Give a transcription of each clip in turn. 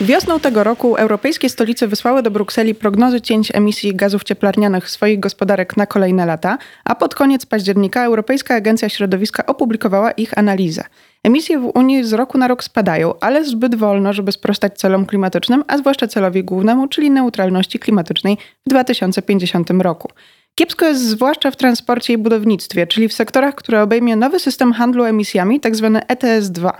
Wiosną tego roku europejskie stolice wysłały do Brukseli prognozy cięć emisji gazów cieplarnianych swoich gospodarek na kolejne lata, a pod koniec października Europejska Agencja Środowiska opublikowała ich analizę. Emisje w Unii z roku na rok spadają, ale zbyt wolno, żeby sprostać celom klimatycznym, a zwłaszcza celowi głównemu, czyli neutralności klimatycznej w 2050 roku. Kiepsko jest zwłaszcza w transporcie i budownictwie, czyli w sektorach, które obejmie nowy system handlu emisjami, tzw. ETS-2.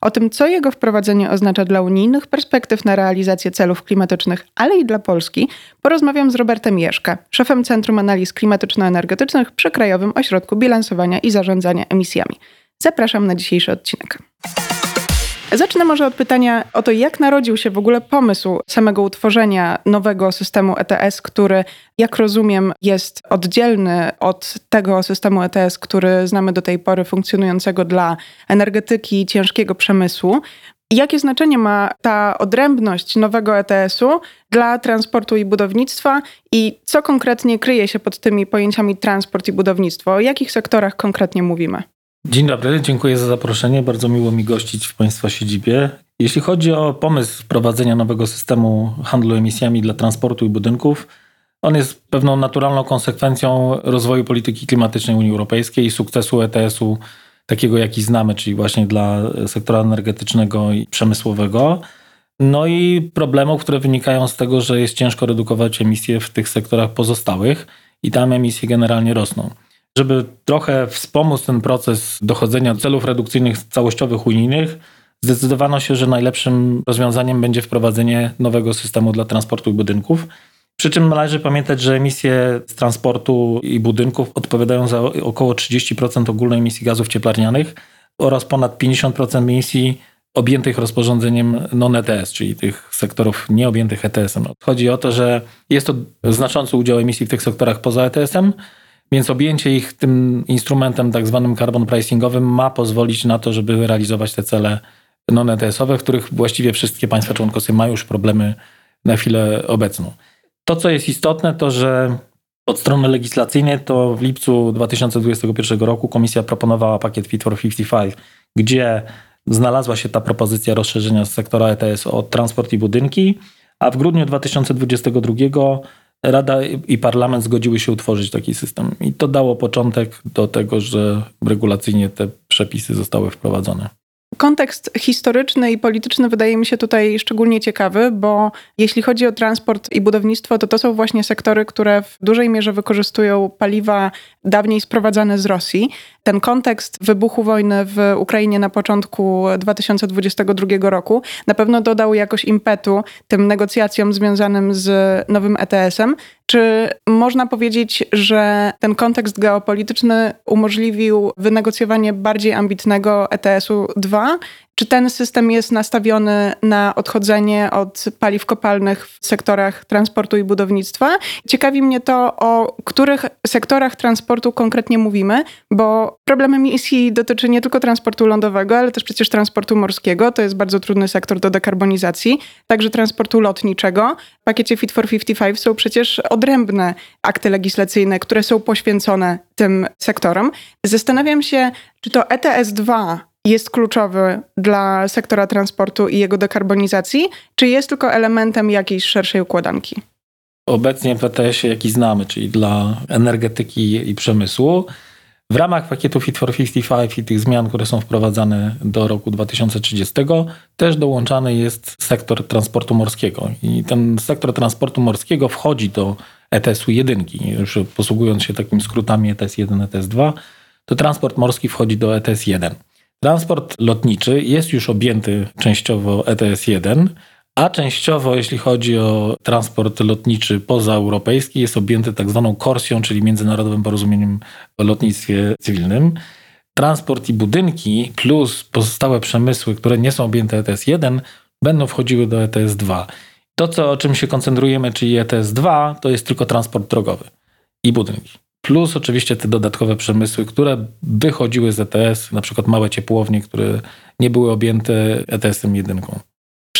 O tym, co jego wprowadzenie oznacza dla unijnych perspektyw na realizację celów klimatycznych, ale i dla Polski, porozmawiam z Robertem Jeszka, szefem Centrum Analiz Klimatyczno-Energetycznych przy Krajowym Ośrodku Bilansowania i Zarządzania Emisjami. Zapraszam na dzisiejszy odcinek. Zacznę może od pytania o to, jak narodził się w ogóle pomysł samego utworzenia nowego systemu ETS, który, jak rozumiem, jest oddzielny od tego systemu ETS, który znamy do tej pory funkcjonującego dla energetyki i ciężkiego przemysłu. Jakie znaczenie ma ta odrębność nowego ETS-u dla transportu i budownictwa i co konkretnie kryje się pod tymi pojęciami transport i budownictwo? O jakich sektorach konkretnie mówimy? Dzień dobry, dziękuję za zaproszenie. Bardzo miło mi gościć w Państwa siedzibie. Jeśli chodzi o pomysł wprowadzenia nowego systemu handlu emisjami dla transportu i budynków, on jest pewną naturalną konsekwencją rozwoju polityki klimatycznej Unii Europejskiej i sukcesu ETS-u takiego, jaki znamy, czyli właśnie dla sektora energetycznego i przemysłowego. No i problemów, które wynikają z tego, że jest ciężko redukować emisje w tych sektorach pozostałych i tam emisje generalnie rosną. Żeby trochę wspomóc ten proces dochodzenia do celów redukcyjnych całościowych unijnych, zdecydowano się, że najlepszym rozwiązaniem będzie wprowadzenie nowego systemu dla transportu i budynków. Przy czym należy pamiętać, że emisje z transportu i budynków odpowiadają za około 30% ogólnej emisji gazów cieplarnianych oraz ponad 50% emisji objętych rozporządzeniem non-ETS, czyli tych sektorów nieobjętych ETS-em. Chodzi o to, że jest to znaczący udział emisji w tych sektorach poza ETS-em, więc objęcie ich tym instrumentem tak zwanym carbon pricingowym ma pozwolić na to, żeby realizować te cele non-ETS-owe, w których właściwie wszystkie państwa członkowskie mają już problemy na chwilę obecną. To, co jest istotne, to że od strony legislacyjnej to w lipcu 2021 roku komisja proponowała pakiet Fit for 55, gdzie znalazła się ta propozycja rozszerzenia sektora ETS o transport i budynki, a w grudniu 2022 Rada i parlament zgodziły się utworzyć taki system. I to dało początek do tego, że regulacyjnie te przepisy zostały wprowadzone. Kontekst historyczny i polityczny wydaje mi się tutaj szczególnie ciekawy, bo jeśli chodzi o transport i budownictwo, to to są właśnie sektory, które w dużej mierze wykorzystują paliwa dawniej sprowadzane z Rosji. Ten kontekst wybuchu wojny w Ukrainie na początku 2022 roku na pewno dodał jakoś impetu tym negocjacjom związanym z nowym ETS-em. Czy można powiedzieć, że ten kontekst geopolityczny umożliwił wynegocjowanie bardziej ambitnego ETS-u 2 czy ten system jest nastawiony na odchodzenie od paliw kopalnych w sektorach transportu i budownictwa? Ciekawi mnie to, o których sektorach transportu konkretnie mówimy, bo problem emisji dotyczy nie tylko transportu lądowego, ale też przecież transportu morskiego. To jest bardzo trudny sektor do dekarbonizacji, także transportu lotniczego. W pakiecie Fit for 55 są przecież odrębne akty legislacyjne, które są poświęcone tym sektorom. Zastanawiam się, czy to ETS 2 jest kluczowy dla sektora transportu i jego dekarbonizacji, czy jest tylko elementem jakiejś szerszej układanki? Obecnie w ETS-ie, jaki znamy, czyli dla energetyki i przemysłu, w ramach pakietu Fit for 55 i tych zmian, które są wprowadzane do roku 2030, też dołączany jest sektor transportu morskiego. I ten sektor transportu morskiego wchodzi do ETS-u jedynki. Już posługując się takimi skrótami ETS 1, ETS 2, to transport morski wchodzi do ETS 1. Transport lotniczy jest już objęty częściowo ETS-1, a częściowo, jeśli chodzi o transport lotniczy pozaeuropejski, jest objęty tak zwaną korsją, czyli Międzynarodowym Porozumieniem o Lotnictwie Cywilnym. transport i budynki plus pozostałe przemysły, które nie są objęte ETS 1, będą wchodziły do ETS 2. To, co, o czym się koncentrujemy, czyli ETS 2, to jest tylko transport drogowy i budynki. Plus oczywiście te dodatkowe przemysły, które wychodziły z ETS, na przykład małe ciepłownie, które nie były objęte ETS-em 1.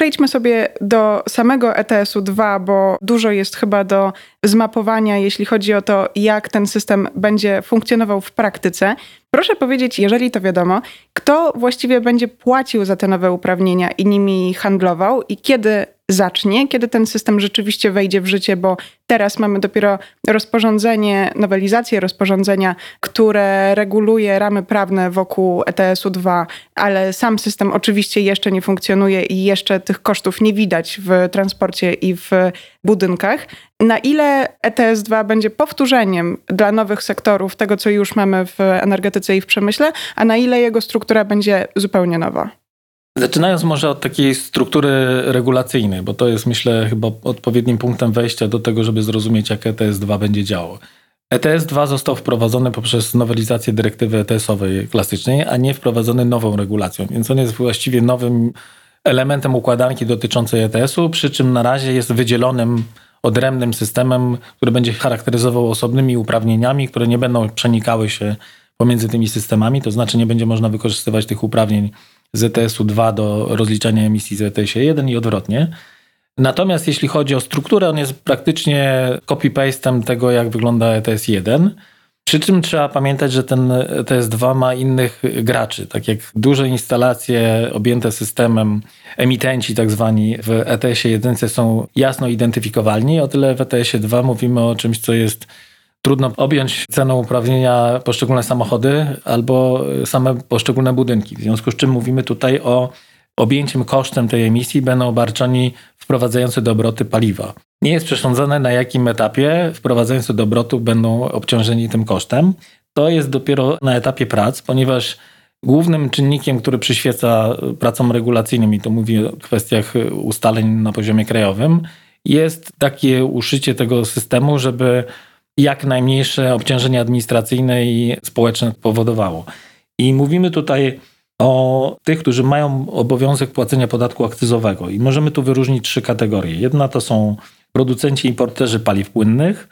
Przejdźmy sobie do samego ETS-u 2, bo dużo jest chyba do zmapowania, jeśli chodzi o to, jak ten system będzie funkcjonował w praktyce. Proszę powiedzieć, jeżeli to wiadomo, kto właściwie będzie płacił za te nowe uprawnienia i nimi handlował i kiedy zacznie, kiedy ten system rzeczywiście wejdzie w życie, bo teraz mamy dopiero rozporządzenie, nowelizację rozporządzenia, które reguluje ramy prawne wokół ETS-u 2, ale sam system oczywiście jeszcze nie funkcjonuje i jeszcze tych kosztów nie widać w transporcie i w budynkach. Na ile ETS 2 będzie powtórzeniem dla nowych sektorów tego, co już mamy w energetyce i w przemyśle, a na ile jego struktura będzie zupełnie nowa? Zaczynając może od takiej struktury regulacyjnej, bo to jest myślę chyba odpowiednim punktem wejścia do tego, żeby zrozumieć, jak ETS-2 będzie działał. ETS-2 został wprowadzony poprzez nowelizację dyrektywy ETS-owej klasycznej, a nie wprowadzony nową regulacją, więc on jest właściwie nowym elementem układanki dotyczącej ETS-u, przy czym na razie jest wydzielonym odrębnym systemem, który będzie charakteryzował osobnymi uprawnieniami, które nie będą przenikały się pomiędzy tymi systemami, to znaczy nie będzie można wykorzystywać tych uprawnień z ETS-u 2 do rozliczania emisji z ETS-ie 1 i odwrotnie. Natomiast jeśli chodzi o strukturę, on jest praktycznie copy-pastem tego, jak wygląda ETS 1. Przy czym trzeba pamiętać, że ten ETS 2 ma innych graczy. Tak jak duże instalacje objęte systemem, emitenci tak zwani w ETS 1 są jasno identyfikowalni, o tyle w ETS 2 mówimy o czymś, co jest trudno objąć ceną uprawnienia poszczególne samochody albo same poszczególne budynki. W związku z czym mówimy tutaj o objęciem kosztem tej emisji będą obarczeni wprowadzający do obroty paliwa. Nie jest przesądzone na jakim etapie wprowadzający do obrotu będą obciążeni tym kosztem. To jest dopiero na etapie prac, ponieważ głównym czynnikiem, który przyświeca pracom regulacyjnym, i to mówię o kwestiach ustaleń na poziomie krajowym, jest takie uszycie tego systemu, żeby jak najmniejsze obciążenie administracyjne i społeczne powodowało. I mówimy tutaj o tych, którzy mają obowiązek płacenia podatku akcyzowego. I możemy tu wyróżnić trzy kategorie. Jedna to są producenci i importerzy paliw płynnych,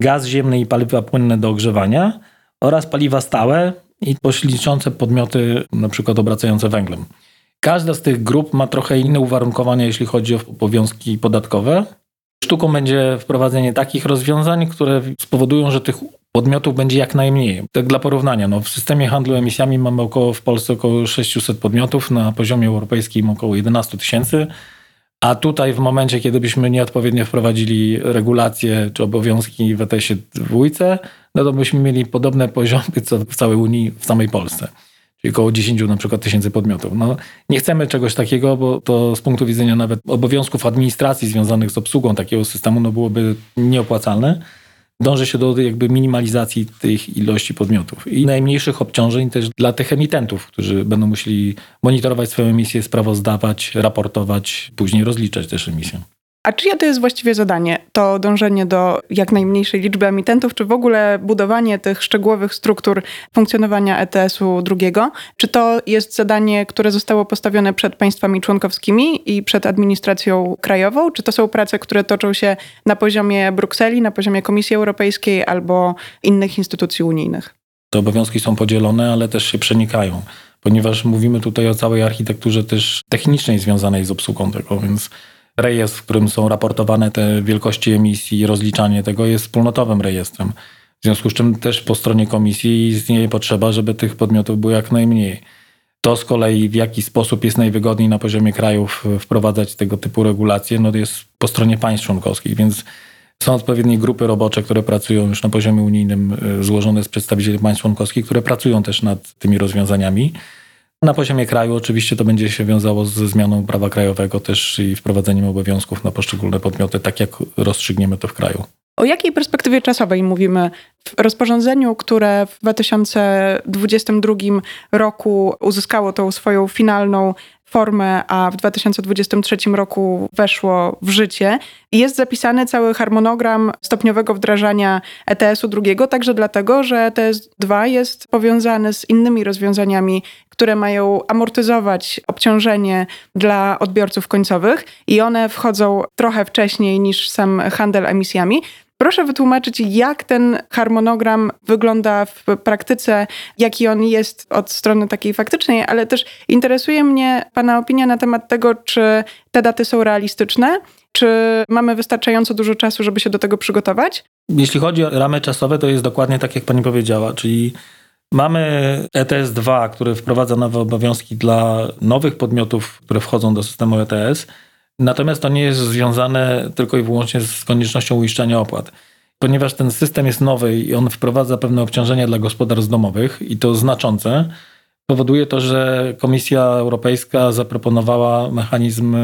gaz ziemny i paliwa płynne do ogrzewania oraz paliwa stałe i pośredniczące podmioty, na przykład obracające węglem. Każda z tych grup ma trochę inne uwarunkowania, jeśli chodzi o obowiązki podatkowe. Sztuką będzie wprowadzenie takich rozwiązań, które spowodują, że tych podmiotów będzie jak najmniej. Tak dla porównania, no w systemie handlu emisjami mamy około w Polsce około 600 podmiotów, na poziomie europejskim około 11 tysięcy. A tutaj w momencie, kiedy byśmy nieodpowiednio wprowadzili regulacje czy obowiązki w ETS-ie dwójce, no to byśmy mieli podobne poziomy co w całej Unii, w samej Polsce. Czyli około 10 na przykład tysięcy podmiotów. No, nie chcemy czegoś takiego, bo to z punktu widzenia nawet obowiązków administracji związanych z obsługą takiego systemu no byłoby nieopłacalne dąży się do jakby minimalizacji tych ilości podmiotów i najmniejszych obciążeń też dla tych emitentów, którzy będą musieli monitorować swoją emisję, sprawozdawać, raportować, później rozliczać też emisję. A czyje to jest właściwie zadanie? To dążenie do jak najmniejszej liczby emitentów, czy w ogóle budowanie tych szczegółowych struktur funkcjonowania ETS-u drugiego? Czy to jest zadanie, które zostało postawione przed państwami członkowskimi i przed administracją krajową? Czy to są prace, które toczą się na poziomie Brukseli, na poziomie Komisji Europejskiej albo innych instytucji unijnych? Te obowiązki są podzielone, ale też się przenikają, ponieważ mówimy tutaj o całej architekturze też technicznej związanej z obsługą tego, więc rejestr, w którym są raportowane te wielkości emisji i rozliczanie tego jest wspólnotowym rejestrem. W związku z czym też po stronie komisji istnieje potrzeba, żeby tych podmiotów było jak najmniej. To z kolei w jaki sposób jest najwygodniej na poziomie krajów wprowadzać tego typu regulacje, no to jest po stronie państw członkowskich, więc są odpowiednie grupy robocze, które pracują już na poziomie unijnym, y, złożone z przedstawicieli państw członkowskich, które pracują też nad tymi rozwiązaniami. Na poziomie kraju oczywiście to będzie się wiązało ze zmianą prawa krajowego też i wprowadzeniem obowiązków na poszczególne podmioty, tak jak rozstrzygniemy to w kraju. O jakiej perspektywie czasowej mówimy w rozporządzeniu, które w 2022 roku uzyskało tą swoją finalną formę, a w 2023 roku weszło w życie. Jest zapisany cały harmonogram stopniowego wdrażania ETS-u drugiego, także dlatego, że ETS 2 jest powiązany z innymi rozwiązaniami, które mają amortyzować obciążenie dla odbiorców końcowych i one wchodzą trochę wcześniej niż sam handel emisjami. Proszę wytłumaczyć, jak ten harmonogram wygląda w praktyce, jaki on jest od strony takiej faktycznej, ale też interesuje mnie Pana opinia na temat tego, czy te daty są realistyczne, czy mamy wystarczająco dużo czasu, żeby się do tego przygotować? Jeśli chodzi o ramy czasowe, to jest dokładnie tak, jak Pani powiedziała, czyli mamy ETS 2, który wprowadza nowe obowiązki dla nowych podmiotów, które wchodzą do systemu ETS. Natomiast to nie jest związane tylko i wyłącznie z koniecznością uiszczania opłat. Ponieważ ten system jest nowy i on wprowadza pewne obciążenia dla gospodarstw domowych i to znaczące, powoduje to, że Komisja Europejska zaproponowała mechanizm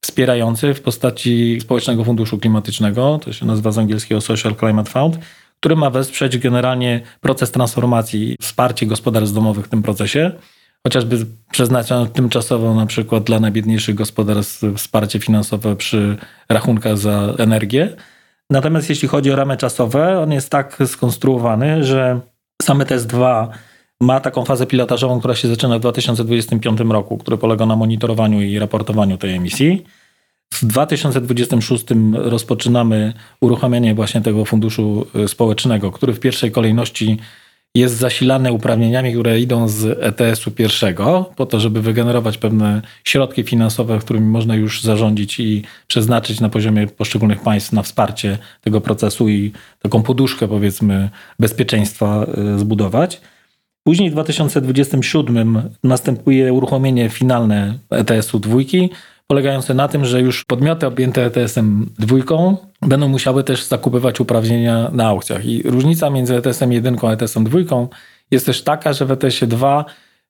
wspierający w postaci Społecznego Funduszu Klimatycznego, to się nazywa z angielskiego Social Climate Fund, który ma wesprzeć generalnie proces transformacji, wsparcie gospodarstw domowych w tym procesie chociażby przeznaczano tymczasowo na przykład dla najbiedniejszych gospodarstw wsparcie finansowe przy rachunkach za energię. Natomiast jeśli chodzi o ramy czasowe, on jest tak skonstruowany, że same TS2 ma taką fazę pilotażową, która się zaczyna w 2025 roku, który polega na monitorowaniu i raportowaniu tej emisji. W 2026 rozpoczynamy uruchamianie właśnie tego funduszu społecznego, który w pierwszej kolejności jest zasilane uprawnieniami, które idą z ETS-u pierwszego, po to, żeby wygenerować pewne środki finansowe, którymi można już zarządzić i przeznaczyć na poziomie poszczególnych państw na wsparcie tego procesu i taką poduszkę, powiedzmy, bezpieczeństwa e, zbudować. Później w 2027 następuje uruchomienie finalne ETS-u dwójki, polegające na tym, że już podmioty objęte ETS-em dwójką będą musiały też zakupywać uprawnienia na aukcjach. I różnica między ETS-em 1 a ETS-em 2 jest też taka, że w ETS-ie 2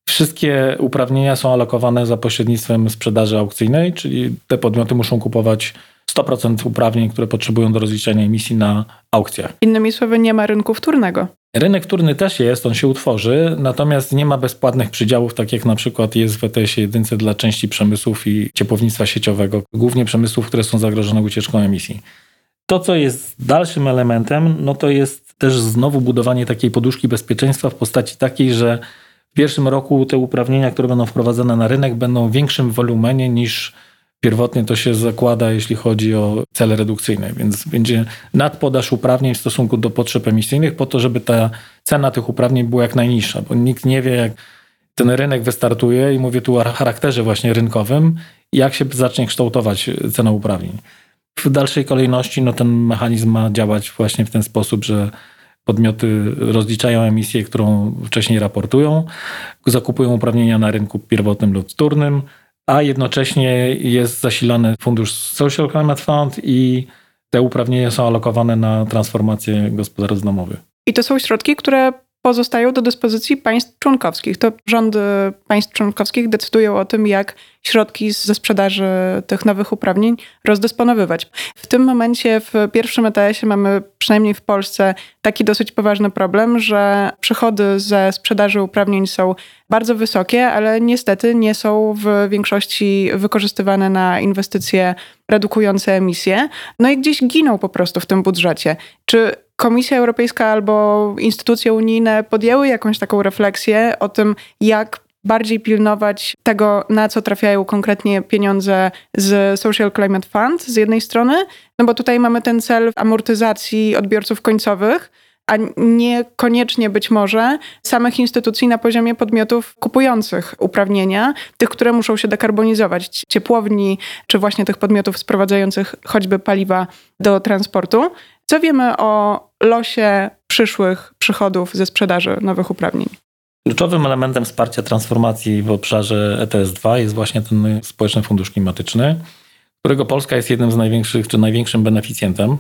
wszystkie uprawnienia są alokowane za pośrednictwem sprzedaży aukcyjnej, czyli te podmioty muszą kupować 100% uprawnień, które potrzebują do rozliczenia emisji na aukcjach. Innymi słowy, nie ma rynku wtórnego. Rynek wtórny też jest, on się utworzy, natomiast nie ma bezpłatnych przydziałów, tak jak na przykład jest w ETS-ie jedynce dla części przemysłów i ciepłownictwa sieciowego, głównie przemysłów, które są zagrożone ucieczką emisji. To, co jest dalszym elementem, no to jest też znowu budowanie takiej poduszki bezpieczeństwa w postaci takiej, że w pierwszym roku te uprawnienia, które będą wprowadzane na rynek, będą w większym wolumenie niż pierwotnie to się zakłada, jeśli chodzi o cele redukcyjne, więc będzie nadpodaż uprawnień w stosunku do potrzeb emisyjnych po to, żeby ta cena tych uprawnień była jak najniższa, bo nikt nie wie, jak ten rynek wystartuje i mówię tu o charakterze właśnie rynkowym, jak się zacznie kształtować cena uprawnień. W dalszej kolejności no, ten mechanizm ma działać właśnie w ten sposób, że podmioty rozliczają emisję, którą wcześniej raportują, zakupują uprawnienia na rynku pierwotnym lub wtórnym, a jednocześnie jest zasilany fundusz Social Climate Fund i te uprawnienia są alokowane na transformację gospodarstw domowych. I to są środki, które pozostają do dyspozycji państw członkowskich. To rządy państw członkowskich decydują o tym, jak środki ze sprzedaży tych nowych uprawnień rozdysponowywać. W tym momencie w pierwszym ETS-ie mamy, przynajmniej w Polsce, taki dosyć poważny problem, że przychody ze sprzedaży uprawnień są bardzo wysokie, ale niestety nie są w większości wykorzystywane na inwestycje redukujące emisje. No i gdzieś giną po prostu w tym budżecie. Czy Komisja Europejska albo instytucje unijne podjęły jakąś taką refleksję o tym, jak bardziej pilnować tego, na co trafiają konkretnie pieniądze z Social Climate Fund z jednej strony, no bo tutaj mamy ten cel amortyzacji odbiorców końcowych, a niekoniecznie być może samych instytucji na poziomie podmiotów kupujących uprawnienia, tych, które muszą się dekarbonizować, ciepłowni, czy właśnie tych podmiotów sprowadzających choćby paliwa do transportu. Co wiemy o losie przyszłych przychodów ze sprzedaży nowych uprawnień? Kluczowym elementem wsparcia transformacji w obszarze ETS-2 jest właśnie ten Społeczny Fundusz Klimatyczny, którego Polska jest jednym z największych czy największym beneficjentem.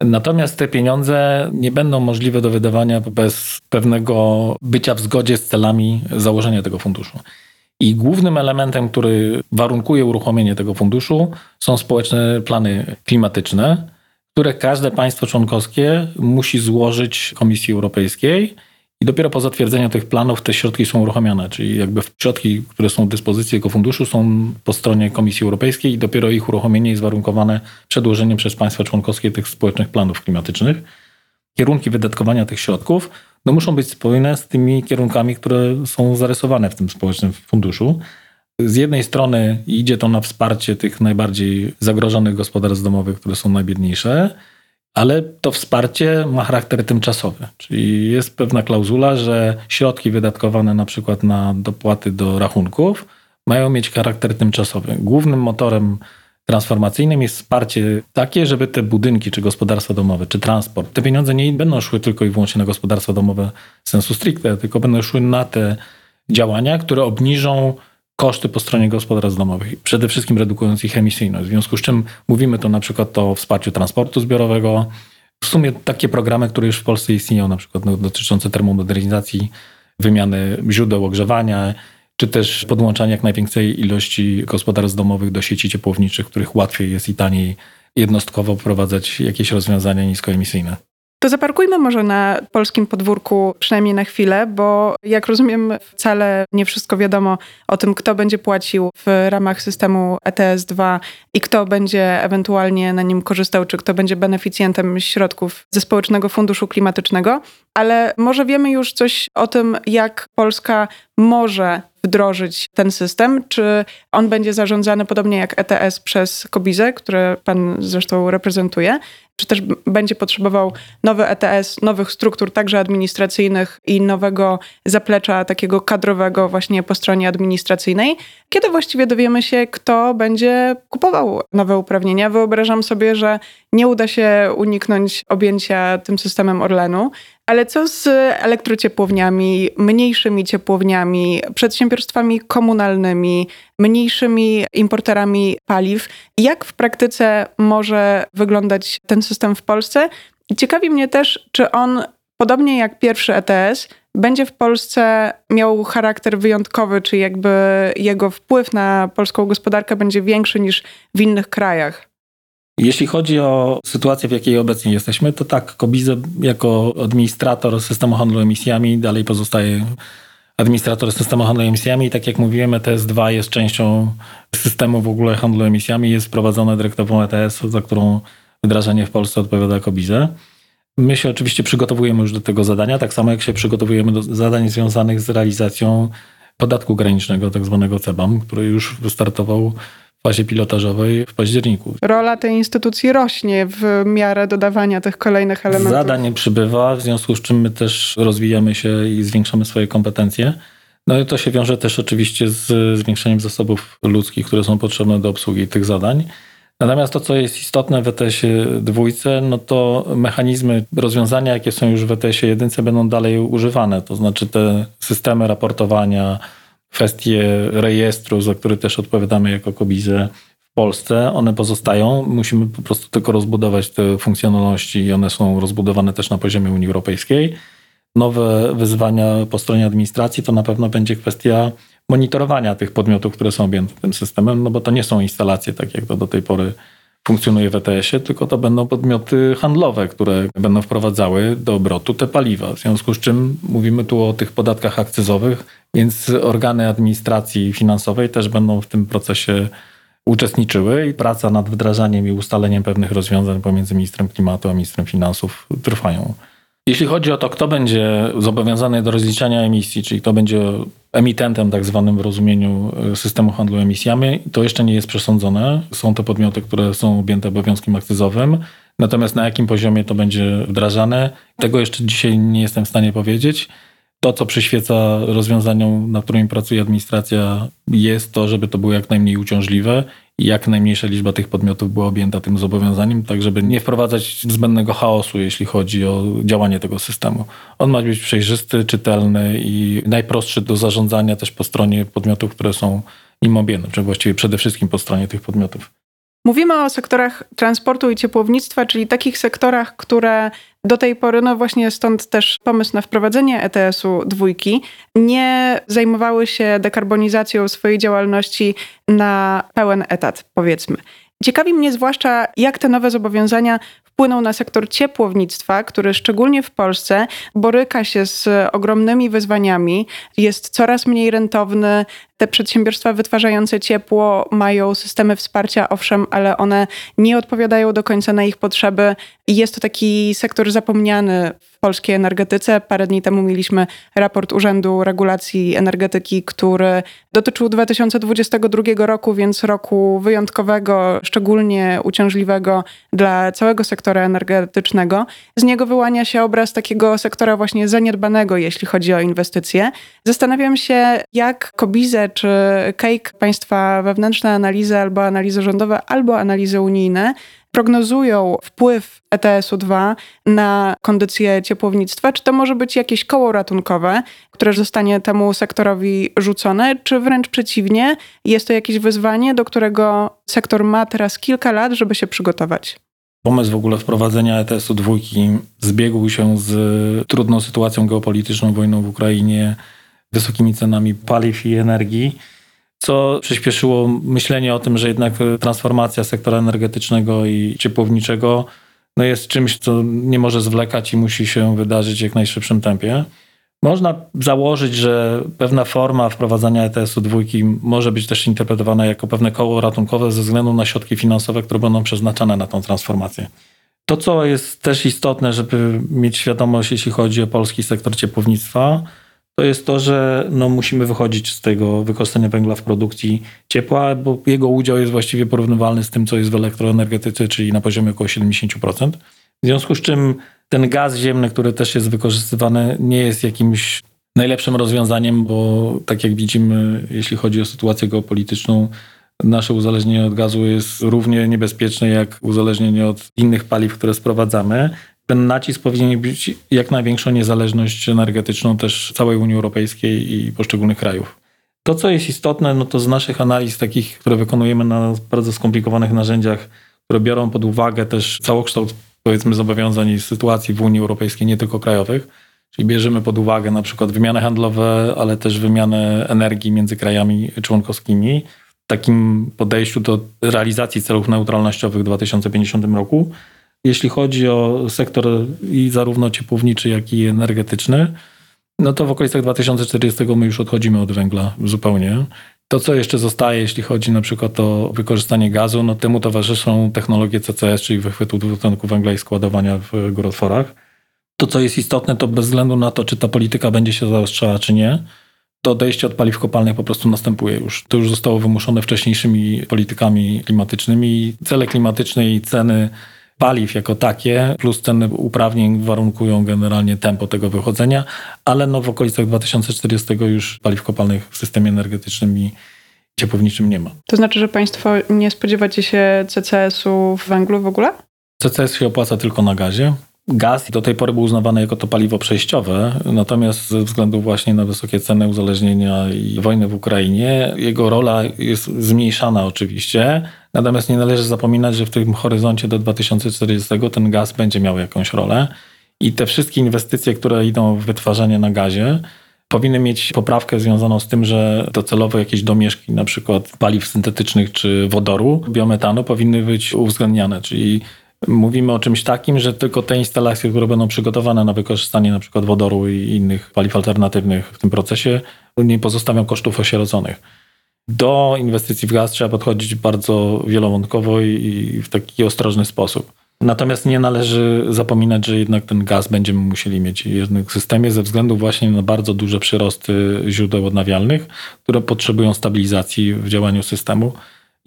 Natomiast te pieniądze nie będą możliwe do wydawania bez pewnego bycia w zgodzie z celami założenia tego funduszu. I głównym elementem, który warunkuje uruchomienie tego funduszu, są społeczne plany klimatyczne, które każde państwo członkowskie musi złożyć Komisji Europejskiej i dopiero po zatwierdzeniu tych planów te środki są uruchamiane, czyli jakby środki, które są w dyspozycji jego funduszu są po stronie Komisji Europejskiej i dopiero ich uruchomienie jest warunkowane przedłożeniem przez państwa członkowskie tych społecznych planów klimatycznych. Kierunki wydatkowania tych środków no muszą być spójne z tymi kierunkami, które są zarysowane w tym społecznym funduszu. Z jednej strony idzie to na wsparcie tych najbardziej zagrożonych gospodarstw domowych, które są najbiedniejsze, ale to wsparcie ma charakter tymczasowy. Czyli jest pewna klauzula, że środki wydatkowane na przykład na dopłaty do rachunków mają mieć charakter tymczasowy. Głównym motorem transformacyjnym jest wsparcie takie, żeby te budynki, czy gospodarstwa domowe, czy transport, te pieniądze nie będą szły tylko i wyłącznie na gospodarstwa domowe sensu stricte, tylko będą szły na te działania, które obniżą koszty po stronie gospodarstw domowych, przede wszystkim redukując ich emisyjność. W związku z czym mówimy to na przykład o wsparciu transportu zbiorowego. W sumie takie programy, które już w Polsce istnieją, na przykład no, dotyczące termomodernizacji, wymiany źródeł ogrzewania, czy też podłączania jak największej ilości gospodarstw domowych do sieci ciepłowniczych, których łatwiej jest i taniej jednostkowo wprowadzać jakieś rozwiązania niskoemisyjne. To zaparkujmy może na polskim podwórku przynajmniej na chwilę, bo jak rozumiem, wcale nie wszystko wiadomo o tym, kto będzie płacił w ramach systemu ETS-2 i kto będzie ewentualnie na nim korzystał, czy kto będzie beneficjentem środków ze Społecznego Funduszu Klimatycznego, ale może wiemy już coś o tym, jak Polska może wdrożyć ten system? Czy on będzie zarządzany podobnie jak ETS przez Kobizę, które pan zresztą reprezentuje? Czy też będzie potrzebował nowy ETS, nowych struktur także administracyjnych i nowego zaplecza takiego kadrowego właśnie po stronie administracyjnej? Kiedy właściwie dowiemy się, kto będzie kupował nowe uprawnienia? Wyobrażam sobie, że nie uda się uniknąć objęcia tym systemem Orlenu, ale co z elektrociepłowniami, mniejszymi ciepłowniami, przedsiębiorstwami komunalnymi, mniejszymi importerami paliw? Jak w praktyce może wyglądać ten system w Polsce? Ciekawi mnie też, czy on, podobnie jak pierwszy ETS, będzie w Polsce miał charakter wyjątkowy, czy jakby jego wpływ na polską gospodarkę będzie większy niż w innych krajach? Jeśli chodzi o sytuację, w jakiej obecnie jesteśmy, to tak, Kobize jako administrator systemu handlu emisjami dalej pozostaje administrator systemu handlu emisjami i tak jak mówiłem, ETS-2 jest częścią systemu w ogóle handlu emisjami, jest wprowadzone dyrektywą ETS, za którą wdrażanie w Polsce odpowiada Kobize. My się oczywiście przygotowujemy już do tego zadania, tak samo jak się przygotowujemy do zadań związanych z realizacją podatku granicznego, tak zwanego CEBAM, który już wystartował fazie pilotażowej w październiku. Rola tej instytucji rośnie w miarę dodawania tych kolejnych elementów. Zadań przybywa, w związku z czym my też rozwijamy się i zwiększamy swoje kompetencje. No i to się wiąże też oczywiście z zwiększeniem zasobów ludzkich, które są potrzebne do obsługi tych zadań. Natomiast to, co jest istotne w ETS-ie dwójce, no to mechanizmy, rozwiązania, jakie są już w ETS-ie jedynce, będą dalej używane. To znaczy te systemy raportowania, kwestie rejestru, za który też odpowiadamy jako Kobize w Polsce, one pozostają. Musimy po prostu tylko rozbudować te funkcjonalności i one są rozbudowane też na poziomie Unii Europejskiej. Nowe wyzwania po stronie administracji to na pewno będzie kwestia monitorowania tych podmiotów, które są objęte tym systemem, no bo to nie są instalacje, tak jak to do tej pory funkcjonuje w ETS-ie, tylko to będą podmioty handlowe, które będą wprowadzały do obrotu te paliwa. W związku z czym mówimy tu o tych podatkach akcyzowych, więc organy administracji finansowej też będą w tym procesie uczestniczyły i praca nad wdrażaniem i ustaleniem pewnych rozwiązań pomiędzy ministrem klimatu a ministrem finansów trwają. Jeśli chodzi o to, kto będzie zobowiązany do rozliczania emisji, czyli kto będzie emitentem tak zwanym w rozumieniu e, systemu handlu emisjami, to jeszcze nie jest przesądzone. Są to podmioty, które są objęte obowiązkiem akcyzowym. Natomiast na jakim poziomie to będzie wdrażane, tego jeszcze dzisiaj nie jestem w stanie powiedzieć. To, co przyświeca rozwiązaniom, nad którymi pracuje administracja, jest to, żeby to było jak najmniej uciążliwe i jak najmniejsza liczba tych podmiotów była objęta tym zobowiązaniem, tak żeby nie wprowadzać zbędnego chaosu, jeśli chodzi o działanie tego systemu. On ma być przejrzysty, czytelny i najprostszy do zarządzania też po stronie podmiotów, które są nim objęte, czy właściwie przede wszystkim po stronie tych podmiotów. Mówimy o sektorach transportu i ciepłownictwa, czyli takich sektorach, które do tej pory, no właśnie stąd też pomysł na wprowadzenie ETS-u dwójki, nie zajmowały się dekarbonizacją swojej działalności na pełen etat, powiedzmy. Ciekawi mnie zwłaszcza, jak te nowe zobowiązania wpłyną na sektor ciepłownictwa, który szczególnie w Polsce boryka się z ogromnymi wyzwaniami, jest coraz mniej rentowny. Te przedsiębiorstwa wytwarzające ciepło mają systemy wsparcia, owszem, ale one nie odpowiadają do końca na ich potrzeby. I jest to taki sektor zapomniany w polskiej energetyce. Parę dni temu mieliśmy raport Urzędu Regulacji Energetyki, który dotyczył 2022 roku, więc roku wyjątkowego, szczególnie uciążliwego dla całego sektora energetycznego. Z niego wyłania się obraz takiego sektora właśnie zaniedbanego, jeśli chodzi o inwestycje. Zastanawiam się, jak Czy Cake, państwa wewnętrzne analizy albo analizy rządowe, albo analizy unijne prognozują wpływ ETS-u 2 na kondycję ciepłownictwa? Czy to może być jakieś koło ratunkowe, które zostanie temu sektorowi rzucone, czy wręcz przeciwnie, jest to jakieś wyzwanie, do którego sektor ma teraz kilka lat, żeby się przygotować? Pomysł w ogóle wprowadzenia ETS-u dwójki zbiegł się z trudną sytuacją geopolityczną, wojną w Ukrainie, wysokimi cenami paliw i energii co przyspieszyło myślenie o tym, że jednak transformacja sektora energetycznego i ciepłowniczego no jest czymś, co nie może zwlekać i musi się wydarzyć w jak najszybszym tempie. Można założyć, że pewna forma wprowadzania ETS-u dwójki może być też interpretowana jako pewne koło ratunkowe ze względu na środki finansowe, które będą przeznaczane na tą transformację. To, co jest też istotne, żeby mieć świadomość, jeśli chodzi o polski sektor ciepłownictwa, to jest to, że no, musimy wychodzić z tego wykorzystania węgla w produkcji ciepła, bo jego udział jest właściwie porównywalny z tym, co jest w elektroenergetyce, czyli na poziomie około 70%. W związku z czym ten gaz ziemny, który też jest wykorzystywany, nie jest jakimś najlepszym rozwiązaniem, bo tak jak widzimy, jeśli chodzi o sytuację geopolityczną, nasze uzależnienie od gazu jest równie niebezpieczne jak uzależnienie od innych paliw, które sprowadzamy ten nacisk powinien być jak największą niezależność energetyczną też całej Unii Europejskiej i poszczególnych krajów. To, co jest istotne, no to z naszych analiz takich, które wykonujemy na bardzo skomplikowanych narzędziach, które biorą pod uwagę też całokształt powiedzmy zobowiązań i sytuacji w Unii Europejskiej, nie tylko krajowych, czyli bierzemy pod uwagę na przykład wymiany handlowe, ale też wymianę energii między krajami członkowskimi. W takim podejściu do realizacji celów neutralnościowych w 2050 roku jeśli chodzi o sektor i zarówno ciepłowniczy, jak i energetyczny, no to w okolicach 2040 my już odchodzimy od węgla zupełnie. To, co jeszcze zostaje, jeśli chodzi na przykład o wykorzystanie gazu, no temu towarzyszą technologie CCS, czyli wychwytu dwutlenku węgla i składowania w górotworach. To, co jest istotne, to bez względu na to, czy ta polityka będzie się zaostrzała, czy nie, to odejście od paliw kopalnych po prostu następuje już. To już zostało wymuszone wcześniejszymi politykami klimatycznymi. Cele klimatyczne i ceny paliw jako takie, plus ceny uprawnień warunkują generalnie tempo tego wychodzenia, ale no w okolicach 2040 już paliw kopalnych w systemie energetycznym i ciepłowniczym nie ma. To znaczy, że Państwo nie spodziewacie się CCS-u w węglu w ogóle? CCS się opłaca tylko na gazie. Gaz do tej pory był uznawany jako to paliwo przejściowe, natomiast ze względu właśnie na wysokie ceny uzależnienia i wojny w Ukrainie, jego rola jest zmniejszana oczywiście, natomiast nie należy zapominać, że w tym horyzoncie do 2040 ten gaz będzie miał jakąś rolę. I te wszystkie inwestycje, które idą w wytwarzanie na gazie, powinny mieć poprawkę związaną z tym, że docelowo jakieś domieszki, na przykład paliw syntetycznych czy wodoru, biometanu powinny być uwzględniane, czyli Mówimy o czymś takim, że tylko te instalacje, które będą przygotowane na wykorzystanie na przykład wodoru i innych paliw alternatywnych w tym procesie, nie pozostawią kosztów osieroconych. Do inwestycji w gaz trzeba podchodzić bardzo wielowątkowo i w taki ostrożny sposób. Natomiast nie należy zapominać, że jednak ten gaz będziemy musieli mieć w systemie ze względu właśnie na bardzo duże przyrosty źródeł odnawialnych, które potrzebują stabilizacji w działaniu systemu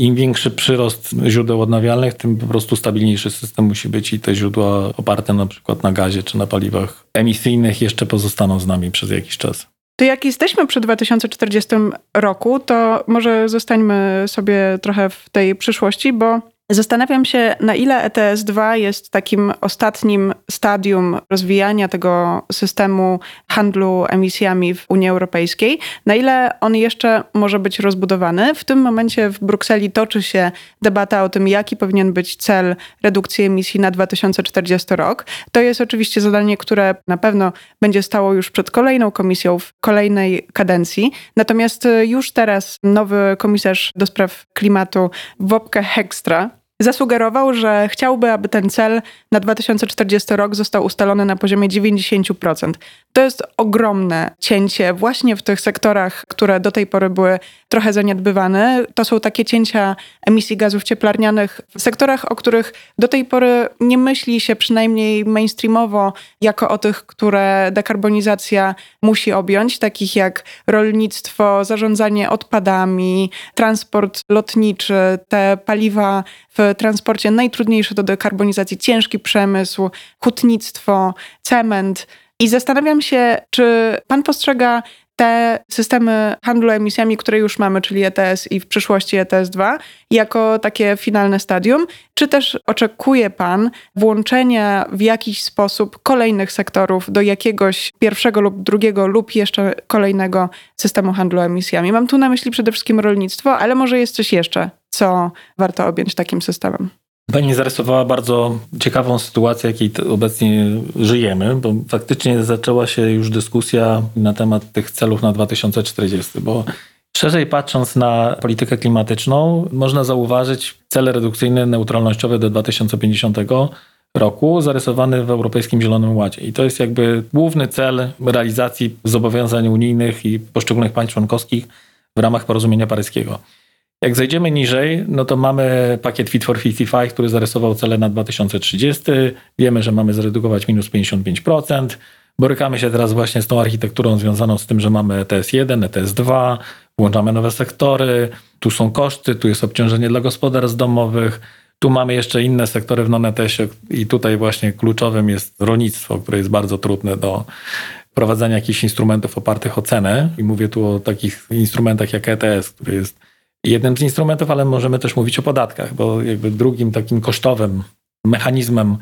im większy przyrost źródeł odnawialnych, tym po prostu stabilniejszy system musi być i te źródła oparte na przykład na gazie czy na paliwach emisyjnych jeszcze pozostaną z nami przez jakiś czas. To jak jesteśmy przy 2040 roku, to może zostańmy sobie trochę w tej przyszłości, bo Zastanawiam się, na ile ETS-2 jest takim ostatnim stadium rozwijania tego systemu handlu emisjami w Unii Europejskiej, na ile on jeszcze może być rozbudowany. W tym momencie w Brukseli toczy się debata o tym, jaki powinien być cel redukcji emisji na 2040 rok. To jest oczywiście zadanie, które na pewno będzie stało już przed kolejną komisją w kolejnej kadencji. Natomiast już teraz nowy komisarz do spraw klimatu Wopke Hekstra zasugerował, że chciałby, aby ten cel na 2040 rok został ustalony na poziomie 90%. To jest ogromne cięcie właśnie w tych sektorach, które do tej pory były trochę zaniedbywane. To są takie cięcia emisji gazów cieplarnianych w sektorach, o których do tej pory nie myśli się przynajmniej mainstreamowo jako o tych, które dekarbonizacja musi objąć, takich jak rolnictwo, zarządzanie odpadami, transport lotniczy, te paliwa w transporcie najtrudniejsze do dekarbonizacji, ciężki przemysł, hutnictwo, cement. I zastanawiam się, czy pan postrzega te systemy handlu emisjami, które już mamy, czyli ETS i w przyszłości ETS-2, jako takie finalne stadium? Czy też oczekuje Pan włączenia w jakiś sposób kolejnych sektorów do jakiegoś pierwszego lub drugiego lub jeszcze kolejnego systemu handlu emisjami? Mam tu na myśli przede wszystkim rolnictwo, ale może jest coś jeszcze, co warto objąć takim systemem. Pani zarysowała bardzo ciekawą sytuację, jakiej obecnie żyjemy, bo faktycznie zaczęła się już dyskusja na temat tych celów na 2040, bo szerzej patrząc na politykę klimatyczną, można zauważyć cele redukcyjne neutralnościowe do 2050 roku zarysowany w Europejskim Zielonym Ładzie. I to jest jakby główny cel realizacji zobowiązań unijnych i poszczególnych państw członkowskich w ramach porozumienia paryskiego. Jak zejdziemy niżej, no to mamy pakiet Fit for 55, który zarysował cele na 2030. Wiemy, że mamy zredukować minus 55%. Borykamy się teraz właśnie z tą architekturą związaną z tym, że mamy ETS1, ETS2, włączamy nowe sektory, tu są koszty, tu jest obciążenie dla gospodarstw domowych, tu mamy jeszcze inne sektory w non-ETS-ie i tutaj właśnie kluczowym jest rolnictwo, które jest bardzo trudne do prowadzenia jakichś instrumentów opartych o cenę. I mówię tu o takich instrumentach jak ETS, który jest jednym z instrumentów, ale możemy też mówić o podatkach, bo jakby drugim takim kosztowym mechanizmem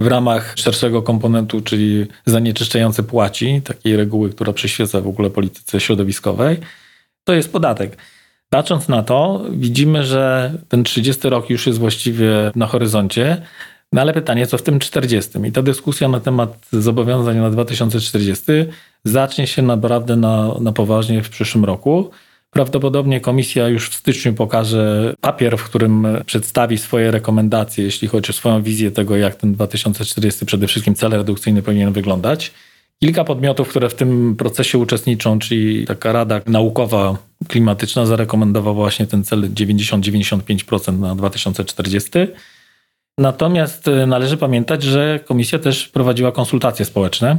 w ramach szerszego komponentu, czyli zanieczyszczający płaci, takiej reguły, która przyświeca w ogóle polityce środowiskowej, to jest podatek. Patrząc na to, widzimy, że ten 30 rok już jest właściwie na horyzoncie, no ale pytanie, co w tym 40? I ta dyskusja na temat zobowiązań na 2040 zacznie się naprawdę na, na poważnie w przyszłym roku. Prawdopodobnie komisja już w styczniu pokaże papier, w którym przedstawi swoje rekomendacje, jeśli chodzi o swoją wizję tego, jak ten 2040 przede wszystkim cel redukcyjny powinien wyglądać. Kilka podmiotów, które w tym procesie uczestniczą, czyli taka Rada Naukowa Klimatyczna zarekomendowała właśnie ten cel 90-95% na 2040. Natomiast należy pamiętać, że komisja też prowadziła konsultacje społeczne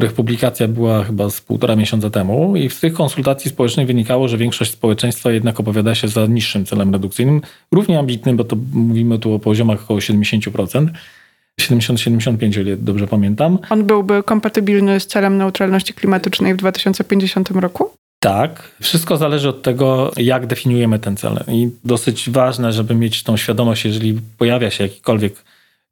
których publikacja była chyba z półtora miesiąca temu i z tych konsultacji społecznych wynikało, że większość społeczeństwa jednak opowiada się za niższym celem redukcyjnym, równie ambitnym, bo to mówimy tu o poziomach około 70%. 70-75, o ile dobrze pamiętam. On byłby kompatybilny z celem neutralności klimatycznej w 2050 roku? Tak. Wszystko zależy od tego, jak definiujemy ten cel. I dosyć ważne, żeby mieć tą świadomość, jeżeli pojawia się jakikolwiek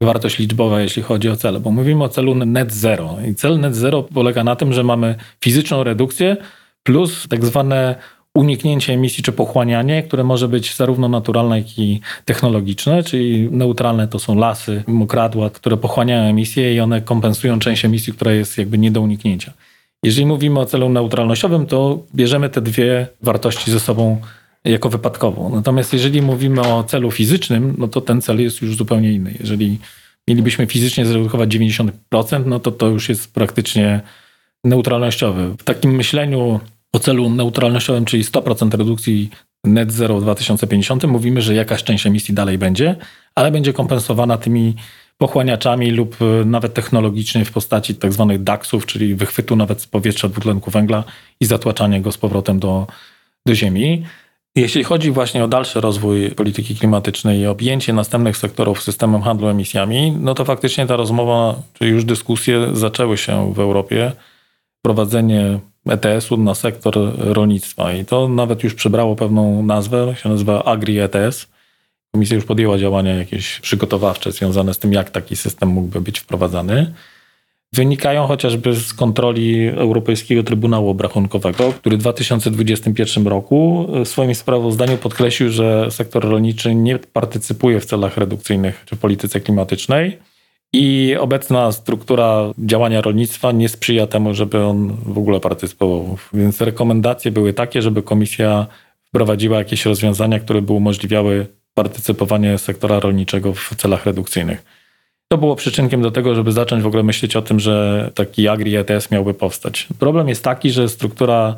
wartość liczbowa, jeśli chodzi o cele, bo mówimy o celu net zero. I cel net zero polega na tym, że mamy fizyczną redukcję plus tak zwane uniknięcie emisji czy pochłanianie, które może być zarówno naturalne, jak i technologiczne, czyli neutralne to są lasy, mokradła, które pochłaniają emisję i one kompensują część emisji, która jest jakby nie do uniknięcia. Jeżeli mówimy o celu neutralnościowym, to bierzemy te dwie wartości ze sobą jako wypadkową. Natomiast jeżeli mówimy o celu fizycznym, no to ten cel jest już zupełnie inny. Jeżeli mielibyśmy fizycznie zredukować 90%, no to to już jest praktycznie neutralnościowy. W takim myśleniu o celu neutralnościowym, czyli 100% redukcji net zero w 2050, mówimy, że jakaś część emisji dalej będzie, ale będzie kompensowana tymi pochłaniaczami lub nawet technologicznie w postaci tak zwanych DAX-ów, czyli wychwytu nawet z powietrza dwutlenku węgla i zatłaczania go z powrotem do, do ziemi. Jeśli chodzi właśnie o dalszy rozwój polityki klimatycznej i objęcie następnych sektorów systemem handlu emisjami, no to faktycznie ta rozmowa, czy już dyskusje zaczęły się w Europie. Prowadzenie ETS-u na sektor rolnictwa i to nawet już przybrało pewną nazwę, się nazywa Agri-ETS. Komisja już podjęła działania jakieś przygotowawcze związane z tym, jak taki system mógłby być wprowadzany wynikają chociażby z kontroli Europejskiego Trybunału Obrachunkowego, który w 2021 roku w swoim sprawozdaniu podkreślił, że sektor rolniczy nie partycypuje w celach redukcyjnych czy polityce klimatycznej. I obecna struktura działania rolnictwa nie sprzyja temu, żeby on w ogóle partycypował. Więc rekomendacje były takie, żeby komisja wprowadziła jakieś rozwiązania, które by umożliwiały partycypowanie sektora rolniczego w celach redukcyjnych. To było przyczynkiem do tego, żeby zacząć w ogóle myśleć o tym, że taki Agri ETS miałby powstać. Problem jest taki, że struktura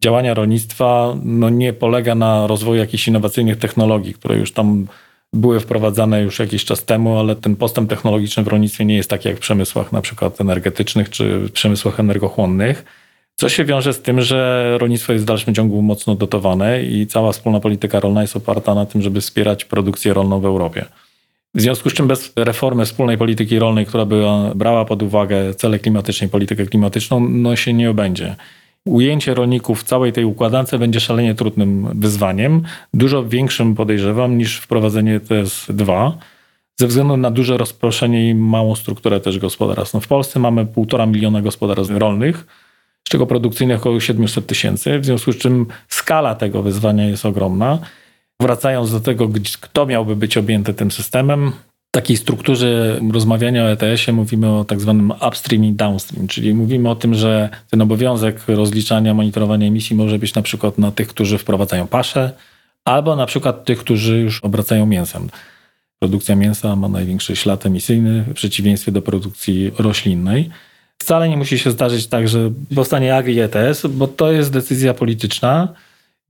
działania rolnictwa no, nie polega na rozwoju jakichś innowacyjnych technologii, które już tam były wprowadzane już jakiś czas temu, ale ten postęp technologiczny w rolnictwie nie jest taki jak w przemysłach na przykład energetycznych czy w przemysłach energochłonnych. Co się wiąże z tym, że rolnictwo jest w dalszym ciągu mocno dotowane i cała wspólna polityka rolna jest oparta na tym, żeby wspierać produkcję rolną w Europie. W związku z czym bez reformy wspólnej polityki rolnej, która by brała pod uwagę cele klimatyczne i politykę klimatyczną, no się nie obędzie. Ujęcie rolników w całej tej układance będzie szalenie trudnym wyzwaniem, dużo większym podejrzewam niż wprowadzenie TS2, ze względu na duże rozproszenie i małą strukturę też gospodarstw. No w Polsce mamy półtora miliona gospodarstw rolnych, z czego produkcyjnych około 700 tysięcy, w związku z czym skala tego wyzwania jest ogromna. Wracając do tego, kto miałby być objęty tym systemem, w takiej strukturze rozmawiania o ETS-ie mówimy o tak zwanym upstream i downstream, czyli mówimy o tym, że ten obowiązek rozliczania, monitorowania emisji może być na przykład na tych, którzy wprowadzają paszę, albo na przykład tych, którzy już obracają mięsem. Produkcja mięsa ma największy ślad emisyjny w przeciwieństwie do produkcji roślinnej. Wcale nie musi się zdarzyć tak, że powstanie agri ETS, bo to jest decyzja polityczna,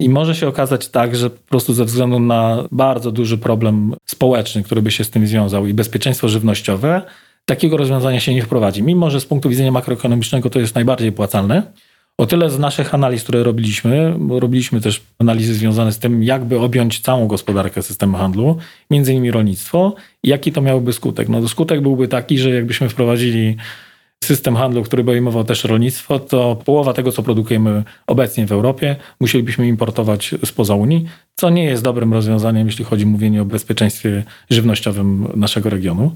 i może się okazać tak, że po prostu ze względu na bardzo duży problem społeczny, który by się z tym związał i bezpieczeństwo żywnościowe, takiego rozwiązania się nie wprowadzi. Mimo, że z punktu widzenia makroekonomicznego to jest najbardziej płacalne. O tyle z naszych analiz, które robiliśmy, bo robiliśmy też analizy związane z tym, jakby objąć całą gospodarkę systemu handlu, między innymi rolnictwo, i jaki to miałoby skutek. No, skutek byłby taki, że jakbyśmy wprowadzili system handlu, który by obejmował też rolnictwo, to połowa tego, co produkujemy obecnie w Europie, musielibyśmy importować spoza Unii, co nie jest dobrym rozwiązaniem, jeśli chodzi o mówienie o bezpieczeństwie żywnościowym naszego regionu.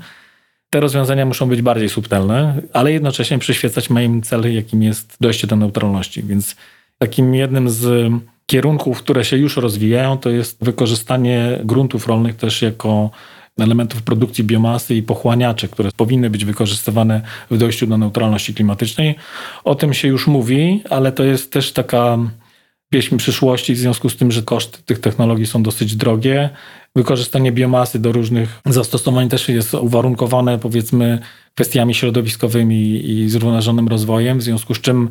Te rozwiązania muszą być bardziej subtelne, ale jednocześnie przyświecać moim celu, jakim jest dojście do neutralności. Więc takim jednym z kierunków, które się już rozwijają, to jest wykorzystanie gruntów rolnych też jako elementów produkcji biomasy i pochłaniaczy, które powinny być wykorzystywane w dojściu do neutralności klimatycznej. O tym się już mówi, ale to jest też taka pieśń przyszłości w związku z tym, że koszty tych technologii są dosyć drogie. Wykorzystanie biomasy do różnych zastosowań też jest uwarunkowane powiedzmy kwestiami środowiskowymi i zrównoważonym rozwojem, w związku z czym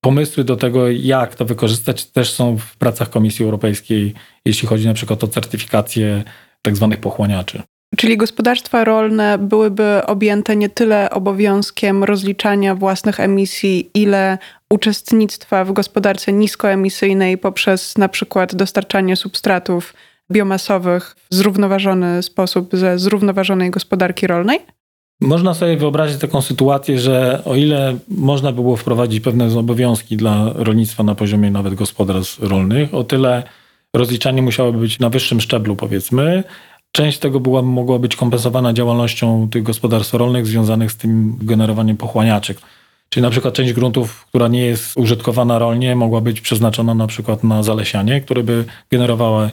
pomysły do tego, jak to wykorzystać, też są w pracach Komisji Europejskiej, jeśli chodzi na przykład o certyfikację tak zwanych pochłaniaczy. Czyli gospodarstwa rolne byłyby objęte nie tyle obowiązkiem rozliczania własnych emisji, ile uczestnictwa w gospodarce niskoemisyjnej poprzez na przykład dostarczanie substratów biomasowych w zrównoważony sposób ze zrównoważonej gospodarki rolnej? Można sobie wyobrazić taką sytuację, że o ile można by było wprowadzić pewne obowiązki dla rolnictwa na poziomie nawet gospodarstw rolnych, o tyle rozliczanie musiałoby być na wyższym szczeblu, powiedzmy. Część tego była, mogła być kompensowana działalnością tych gospodarstw rolnych związanych z tym generowaniem pochłaniaczy. Czyli na przykład część gruntów, która nie jest użytkowana rolnie, mogła być przeznaczona na przykład na zalesianie, które by generowało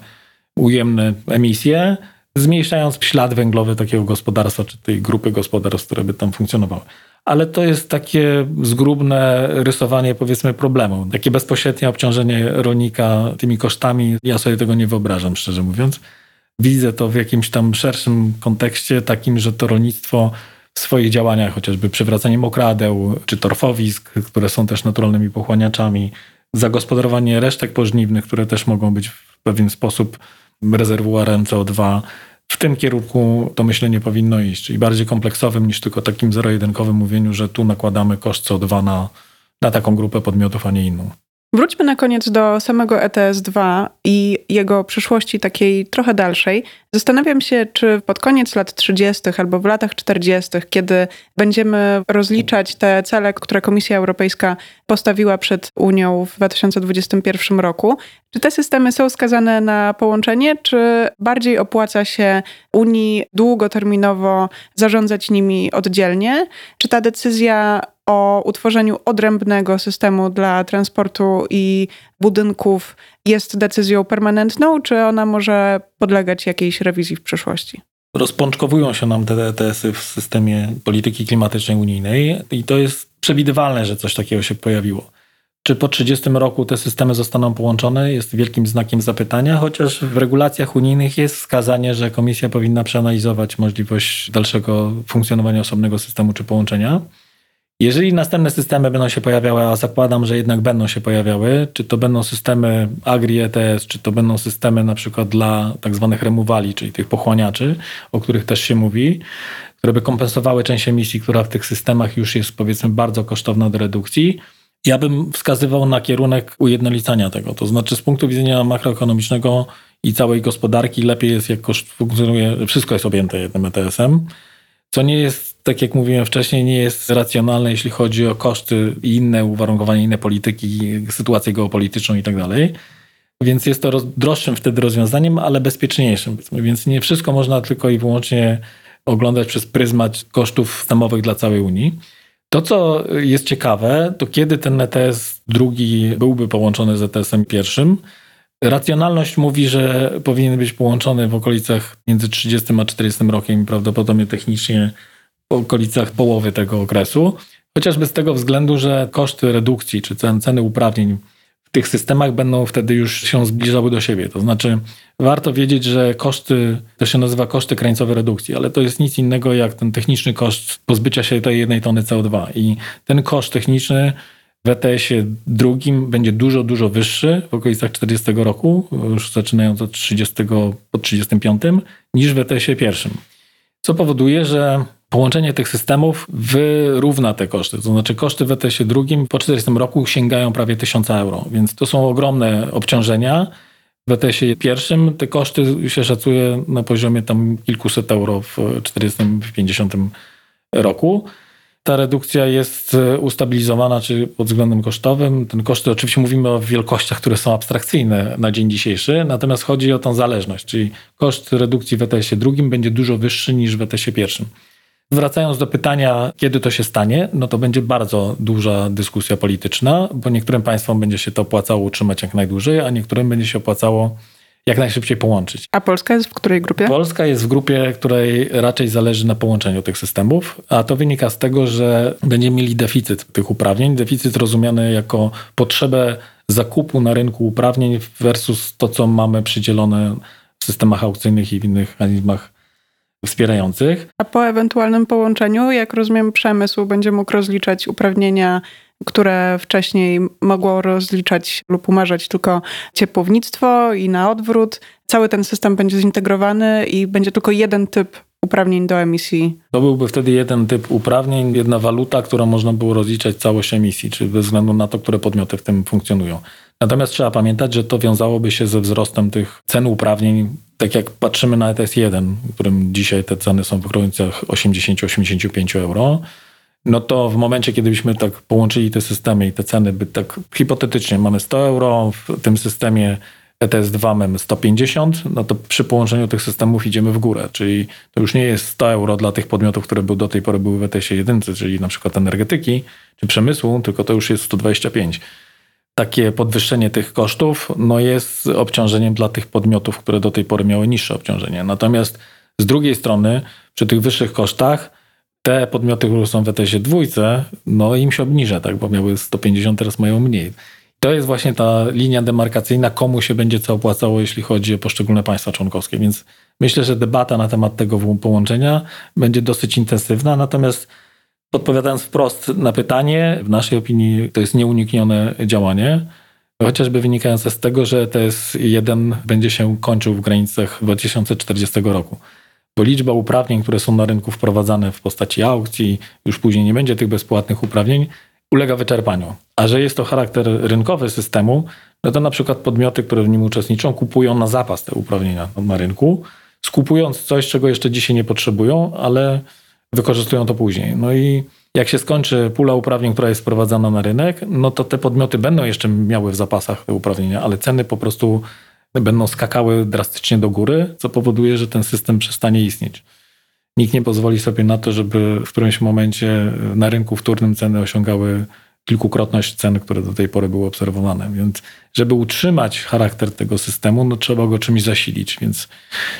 ujemne emisje, zmniejszając ślad węglowy takiego gospodarstwa, czy tej grupy gospodarstw, które by tam funkcjonowały ale to jest takie zgrubne rysowanie powiedzmy problemu. Takie bezpośrednie obciążenie rolnika tymi kosztami, ja sobie tego nie wyobrażam, szczerze mówiąc. Widzę to w jakimś tam szerszym kontekście, takim, że to rolnictwo w swoich działaniach, chociażby przywracanie mokradeł czy torfowisk, które są też naturalnymi pochłaniaczami, zagospodarowanie resztek pożniwnych, które też mogą być w pewien sposób rezerwuarem CO2, w tym kierunku to myślenie powinno iść, czyli bardziej kompleksowym niż tylko takim zero-jedynkowym mówieniu, że tu nakładamy koszt CO2 na, na taką grupę podmiotów, a nie inną. Wróćmy na koniec do samego ETS-2 i jego przyszłości takiej trochę dalszej. Zastanawiam się, czy pod koniec lat 30. albo w latach 40., kiedy będziemy rozliczać te cele, które Komisja Europejska postawiła przed Unią w 2021 roku, czy te systemy są skazane na połączenie, czy bardziej opłaca się Unii długoterminowo zarządzać nimi oddzielnie? Czy ta decyzja o utworzeniu odrębnego systemu dla transportu i budynków jest decyzją permanentną, czy ona może podlegać jakiejś rewizji w przyszłości? Rozpączkowują się nam te ETS-y w systemie polityki klimatycznej unijnej i to jest przewidywalne, że coś takiego się pojawiło. Czy po 30 roku te systemy zostaną połączone, jest wielkim znakiem zapytania, chociaż w regulacjach unijnych jest wskazanie, że komisja powinna przeanalizować możliwość dalszego funkcjonowania osobnego systemu czy połączenia. Jeżeli następne systemy będą się pojawiały, a zakładam, że jednak będą się pojawiały, czy to będą systemy Agri ETS, czy to będą systemy na przykład dla tak zwanych removali, czyli tych pochłaniaczy, o których też się mówi, które by kompensowały część emisji, która w tych systemach już jest powiedzmy bardzo kosztowna do redukcji, ja bym wskazywał na kierunek ujednolicania tego. To znaczy z punktu widzenia makroekonomicznego i całej gospodarki lepiej jest, jak koszt funkcjonuje, wszystko jest objęte jednym ETS-em, co nie jest, tak jak mówiłem wcześniej, nie jest racjonalne, jeśli chodzi o koszty i inne uwarunkowania, inne polityki, sytuację geopolityczną i tak dalej. Więc jest to roz, droższym wtedy rozwiązaniem, ale bezpieczniejszym. Więc nie wszystko można tylko i wyłącznie oglądać przez pryzmat kosztów systemowych dla całej Unii. To, co jest ciekawe, to kiedy ten ETS drugi byłby połączony z ETS-em pierwszym. Racjonalność mówi, że powinien być połączony w okolicach między 30 a 40 rokiem prawdopodobnie technicznie w okolicach połowy tego okresu. Chociażby z tego względu, że koszty redukcji czy ceny uprawnień w tych systemach będą wtedy już się zbliżały do siebie. To znaczy, warto wiedzieć, że koszty, to się nazywa koszty krańcowe redukcji, ale to jest nic innego jak ten techniczny koszt pozbycia się tej jednej tony CO2. I ten koszt techniczny w ETS-ie drugim będzie dużo, dużo wyższy w okolicach 40 roku, już zaczynając od 30 po 35, niż w ETS-ie pierwszym. Co powoduje, że połączenie tych systemów wyrówna te koszty. To znaczy koszty w ETS-ie drugim po 40 roku sięgają prawie 1000 euro, więc to są ogromne obciążenia. W ETS-ie pierwszym te koszty się szacuje na poziomie tam kilkuset euro w 40-50 roku. Ta redukcja jest ustabilizowana, czy pod względem kosztowym. Ten koszty, oczywiście mówimy o wielkościach, które są abstrakcyjne na dzień dzisiejszy, natomiast chodzi o tą zależność, czyli koszt redukcji w ETS-ie drugim będzie dużo wyższy niż w ETS-ie pierwszym. Wracając do pytania, kiedy to się stanie, no to będzie bardzo duża dyskusja polityczna, bo niektórym państwom będzie się to opłacało utrzymać jak najdłużej, a niektórym będzie się opłacało jak najszybciej połączyć. A Polska jest w której grupie? Polska jest w grupie, której raczej zależy na połączeniu tych systemów, a to wynika z tego, że będziemy mieli deficyt tych uprawnień. Deficyt rozumiany jako potrzebę zakupu na rynku uprawnień versus to, co mamy przydzielone w systemach aukcyjnych i w innych mechanizmach wspierających. A po ewentualnym połączeniu, jak rozumiem, przemysł będzie mógł rozliczać uprawnienia, które wcześniej mogło rozliczać lub umarzać tylko ciepłownictwo i na odwrót. Cały ten system będzie zintegrowany i będzie tylko jeden typ uprawnień do emisji. To byłby wtedy jeden typ uprawnień, jedna waluta, którą można było rozliczać całość emisji, czy bez względu na to, które podmioty w tym funkcjonują. Natomiast trzeba pamiętać, że to wiązałoby się ze wzrostem tych cen uprawnień. Tak jak patrzymy na ETS1, w którym dzisiaj te ceny są w granicach 80-85 euro, no to w momencie, kiedy byśmy tak połączyli te systemy i te ceny by tak hipotetycznie mamy 100 euro, w tym systemie ETS2 mamy 150, no to przy połączeniu tych systemów idziemy w górę, czyli to już nie jest 100 euro dla tych podmiotów, które do tej pory były w ETS-ie 1, czyli na przykład energetyki czy przemysłu, tylko to już jest 125 takie podwyższenie tych kosztów no jest obciążeniem dla tych podmiotów, które do tej pory miały niższe obciążenie. Natomiast z drugiej strony, przy tych wyższych kosztach, te podmioty, które są w ETS-ie dwójce, no im się obniża, tak, bo miały 150, teraz mają mniej. To jest właśnie ta linia demarkacyjna, komu się będzie co opłacało, jeśli chodzi o poszczególne państwa członkowskie. Więc myślę, że debata na temat tego połączenia będzie dosyć intensywna. Natomiast Odpowiadając wprost na pytanie, w naszej opinii to jest nieuniknione działanie, chociażby wynikające z tego, że TS1 będzie się kończył w granicach 2040 roku. Bo liczba uprawnień, które są na rynku wprowadzane w postaci aukcji, już później nie będzie tych bezpłatnych uprawnień, ulega wyczerpaniu. A że jest to charakter rynkowy systemu, no to na przykład podmioty, które w nim uczestniczą, kupują na zapas te uprawnienia na rynku, skupując coś, czego jeszcze dzisiaj nie potrzebują, ale wykorzystują to później. No i jak się skończy pula uprawnień, która jest wprowadzana na rynek, no to te podmioty będą jeszcze miały w zapasach te uprawnienia, ale ceny po prostu będą skakały drastycznie do góry, co powoduje, że ten system przestanie istnieć. Nikt nie pozwoli sobie na to, żeby w którymś momencie na rynku wtórnym ceny osiągały kilkukrotność cen, które do tej pory były obserwowane. Więc żeby utrzymać charakter tego systemu, no trzeba go czymś zasilić, więc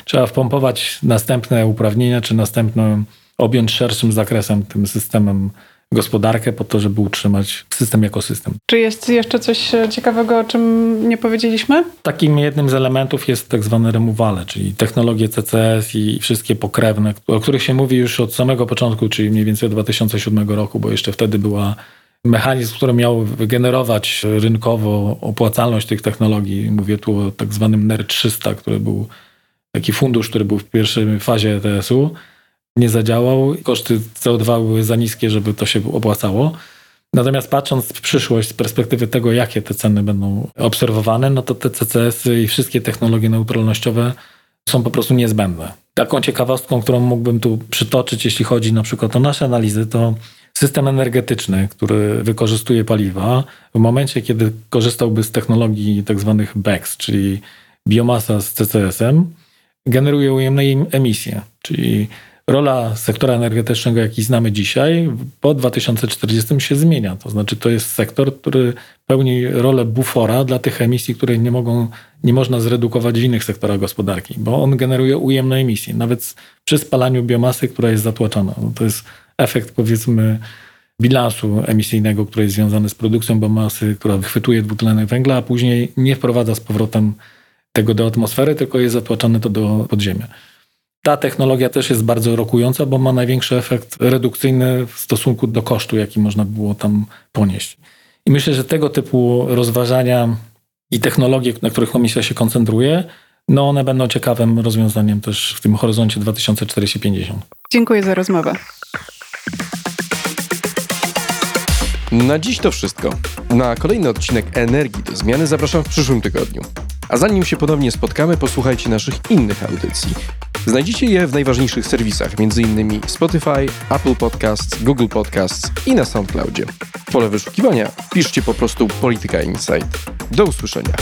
trzeba wpompować następne uprawnienia czy następne objąć szerszym zakresem tym systemem gospodarkę po to, żeby utrzymać system jako system. Czy jest jeszcze coś e, ciekawego, o czym nie powiedzieliśmy? Takim jednym z elementów jest tak zwane removale, czyli technologie CCS i wszystkie pokrewne, o których się mówi już od samego początku, czyli mniej więcej od 2007 roku, bo jeszcze wtedy była mechanizm, który miał wygenerować rynkowo opłacalność tych technologii. Mówię tu o tak zwanym NER 300, który był taki fundusz, który był w pierwszej fazie ETS-u. Nie zadziałał, koszty CO2 były za niskie, żeby to się opłacało. Natomiast patrząc w przyszłość z perspektywy tego, jakie te ceny będą obserwowane, no to te CCS-y i wszystkie technologie neutralnościowe są po prostu niezbędne. Taką ciekawostką, którą mógłbym tu przytoczyć, jeśli chodzi na przykład o nasze analizy, to system energetyczny, który wykorzystuje paliwa, w momencie, kiedy korzystałby z technologii tak zwanych BECS, czyli biomasa z CCS-em, generuje ujemne emisje, czyli rola sektora energetycznego, jaki znamy dzisiaj, po 2040 się zmienia. To znaczy, to jest sektor, który pełni rolę bufora dla tych emisji, które nie mogą, nie można zredukować w innych sektorach gospodarki, bo on generuje ujemne emisje, nawet przy spalaniu biomasy, która jest zatłaczana. No to jest efekt, powiedzmy, bilansu emisyjnego, który jest związany z produkcją biomasy, która wychwytuje dwutlenek węgla, a później nie wprowadza z powrotem tego do atmosfery, tylko jest zatłaczane to do podziemia. Ta technologia też jest bardzo rokująca, bo ma największy efekt redukcyjny w stosunku do kosztu, jaki można było tam ponieść. I myślę, że tego typu rozważania i technologie, na których komisja się koncentruje, no one będą ciekawym rozwiązaniem też w tym horyzoncie 2040-50. Dziękuję za rozmowę. Na dziś to wszystko. Na kolejny odcinek Energii do Zmiany zapraszam w przyszłym tygodniu. A zanim się ponownie spotkamy, posłuchajcie naszych innych audycji. Znajdziecie je w najważniejszych serwisach, m.in. Spotify, Apple Podcasts, Google Podcasts i na SoundCloudzie. W pole wyszukiwania piszcie po prostu Polityka Insight. Do usłyszenia.